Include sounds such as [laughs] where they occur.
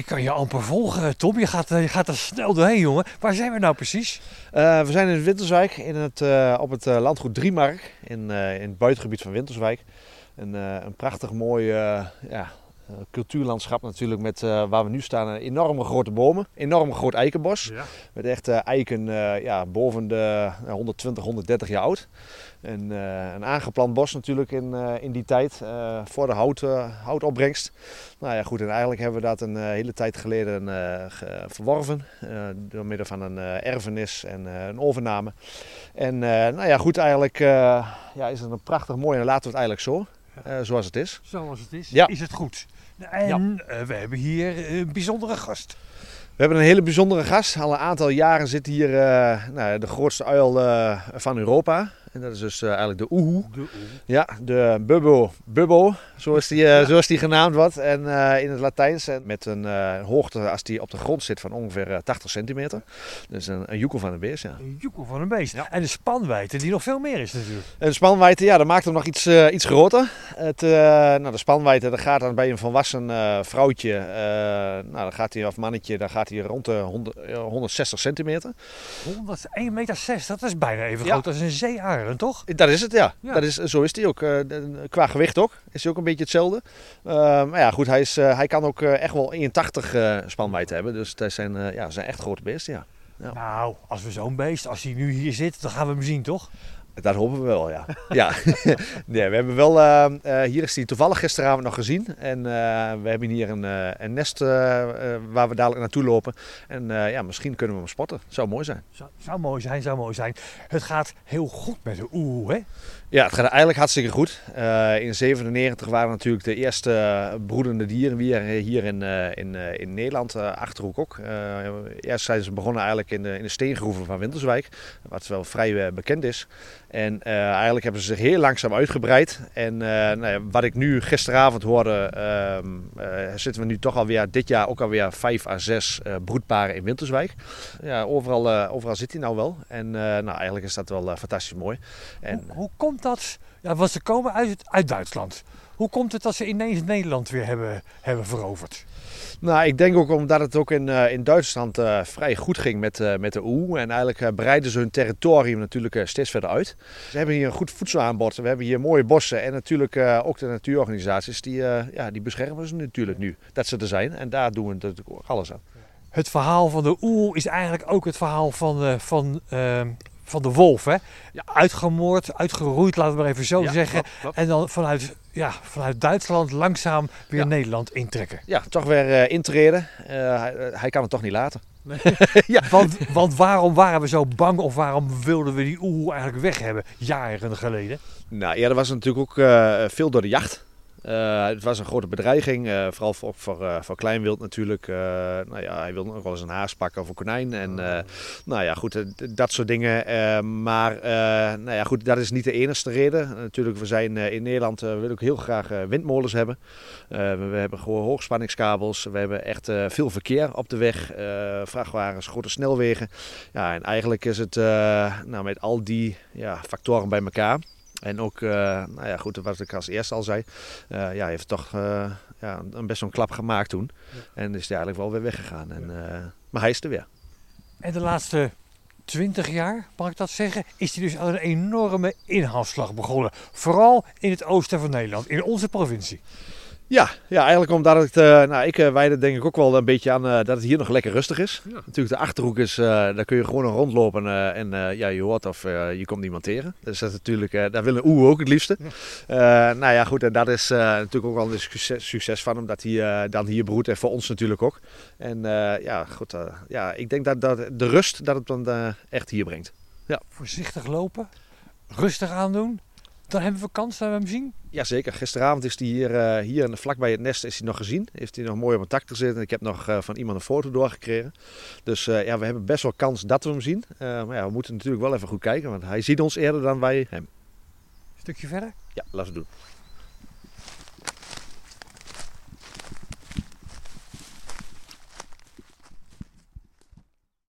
Ik kan je amper volgen, Tom. Je gaat, je gaat er snel doorheen, jongen. Waar zijn we nou precies? Uh, we zijn in Winterswijk in het, uh, op het landgoed Driemark in, in het buitengebied van Winterswijk. Een, een prachtig mooi ja, cultuurlandschap natuurlijk met waar we nu staan. Enorme grote bomen, enorm groot eikenbos. Ja. Met echt eiken ja, boven de 120, 130 jaar oud. En, een aangeplant bos natuurlijk in, in die tijd voor de hout, houtopbrengst. Nou ja, goed, en eigenlijk hebben we dat een hele tijd geleden verworven. door middel van een erfenis en een overname. En nou ja, goed, eigenlijk ja, is het een prachtig mooi en laten we het eigenlijk zo. zoals het is. Zoals het is, ja. is het goed. En we hebben hier een bijzondere gast. We hebben een hele bijzondere gast. Al een aantal jaren zit hier nou, de grootste uil van Europa. En dat is dus uh, eigenlijk de oehoe. De Ja, de bubbo, bubbo zoals die, uh, zoals die genaamd wordt. En uh, in het Latijns. En met een hoogte als die op de grond zit van ongeveer 80 centimeter. Dus een, een joekel van een beest, ja. Een joekel van een beest. Ja. En de spanwijdte die nog veel meer is natuurlijk. En de spanwijdte, ja, dat maakt hem nog iets, iets groter. Het, nou, de spanwijdte, dat gaat dan bij een volwassen vrouwtje, nou, dan gaat hij, of mannetje, dan gaat hij rond de 100, 160 centimeter. 101 meter 6, dat is bijna even groot als een zeearend toch? Dat is het, ja. Dat is, zo is hij ook. Uh, qua gewicht ook. Is hij ook een beetje hetzelfde. Uh, maar ja, goed, hij, is, uh, hij kan ook echt wel 81 spanwijdte hebben. Dus dat zijn, ja, zijn echt grote beesten, ja. ja. Nou, als we zo'n beest, als hij nu hier zit, dan gaan we hem zien, toch? Dat hopen we wel, ja. [laughs] ja. [laughs] nee, we hebben wel, uh, uh, hier is hij toevallig gisteravond nog gezien. En uh, we hebben hier een, een nest waar we dadelijk naartoe lopen. En ja, misschien kunnen we hem spotten. Zou mooi zijn. Zou, zou mooi zijn, zou mooi zijn. Het gaat heel goed met de oeh, hè? Ja, het gaat eigenlijk hartstikke goed. in 1997 waren natuurlijk de eerste broedende dieren weer hier in, in, in Nederland, Achterhoek ook. eerst zijn ze begonnen eigenlijk in de, in de steengroeven van Winterswijk, wat wel vrij bekend is. En uh, eigenlijk hebben ze zich heel langzaam uitgebreid. En uh, nou ja, wat ik nu gisteravond hoorde, uh, zitten we nu toch alweer dit jaar ook alweer vijf à zes broedparen in Winterswijk. Ja, overal, overal zit hij nou wel. En nou, eigenlijk is dat wel fantastisch mooi. En, hoe, hoe, komt dat? Ja, want ze komen uit, uit Duitsland. Hoe komt het dat ze ineens Nederland weer hebben, hebben veroverd? Nou, ik denk ook omdat het ook in, uh, in Duitsland uh, vrij goed ging met, uh, met de OE. En eigenlijk breiden ze hun territorium natuurlijk steeds verder uit. Ze hebben hier een goed voedselaanbod. We hebben hier mooie bossen. En natuurlijk ook de natuurorganisaties, die, ja, die beschermen ze natuurlijk nu. Dat ze er zijn. En daar doen we natuurlijk alles aan. Het verhaal van de oe is eigenlijk ook het verhaal van, van van de wolf. Hè? Ja, uitgemoord, uitgeroeid, laten we maar even zo zeggen. En dan vanuit, ja, vanuit Duitsland langzaam weer Nederland intrekken. Ja, toch weer uh, intreden. Uh, hij, hij, kan het toch niet laten. Nee. [laughs] ja. want, want waarom waren we zo bang of waarom wilden we die oeh eigenlijk weg hebben jaren geleden? Nou ja, dat was natuurlijk ook uh, veel door de jacht. Uh, het was een grote bedreiging, uh, vooral voor, voor, uh, voor kleinwild natuurlijk. nou ja, hij wilde nog wel eens een haas pakken of een konijn. En nou ja, goed, dat soort dingen. maar nou ja, goed, dat is niet de enige reden. natuurlijk, we zijn in Nederland, we willen ook heel graag windmolens hebben. we hebben gewoon hoogspanningskabels. We hebben echt veel verkeer op de weg. vrachtwagens, grote snelwegen. Ja, en eigenlijk is het nou, met al die ja, factoren bij elkaar en ook, uh, nou ja, goed, wat ik als eerste al zei, uh, ja, heeft toch uh, ja, een best wel klap gemaakt toen. En is hij eigenlijk wel weer weggegaan. En, maar hij is er weer. En de laatste 20 jaar, mag ik dat zeggen, is hij dus aan een enorme inhaalslag begonnen. Vooral in het oosten van Nederland, in onze provincie. Ja, ja, eigenlijk omdat het, uh, nou ik uh, wijde denk ik ook wel een beetje aan uh, dat het hier nog lekker rustig is. Ja. Natuurlijk de Achterhoek is, daar kun je gewoon rondlopen en ja, je hoort of je komt niemand tegen. Dus dat is natuurlijk, daar willen oe ook het liefste. Ja. nou ja goed, en dat is natuurlijk ook wel een succes, succes van hem dat hij dan hier broedt en voor ons natuurlijk ook. En ja goed, ja, ik denk dat, dat de rust dat het dan echt hier brengt. Ja. Voorzichtig lopen, rustig aandoen. Dan hebben we kans dat we hem zien? Jazeker. Gisteravond is hij hier, uh, hier vlakbij het nest is hij nog gezien. Heeft hij nog mooi op een tak gezeten. Ik heb nog uh, van iemand een foto doorgekregen. Dus uh, ja, we hebben best wel kans dat we hem zien. maar ja, we moeten natuurlijk wel even goed kijken. Want hij ziet ons eerder dan wij hem. Een stukje verder? Ja, laten we doen.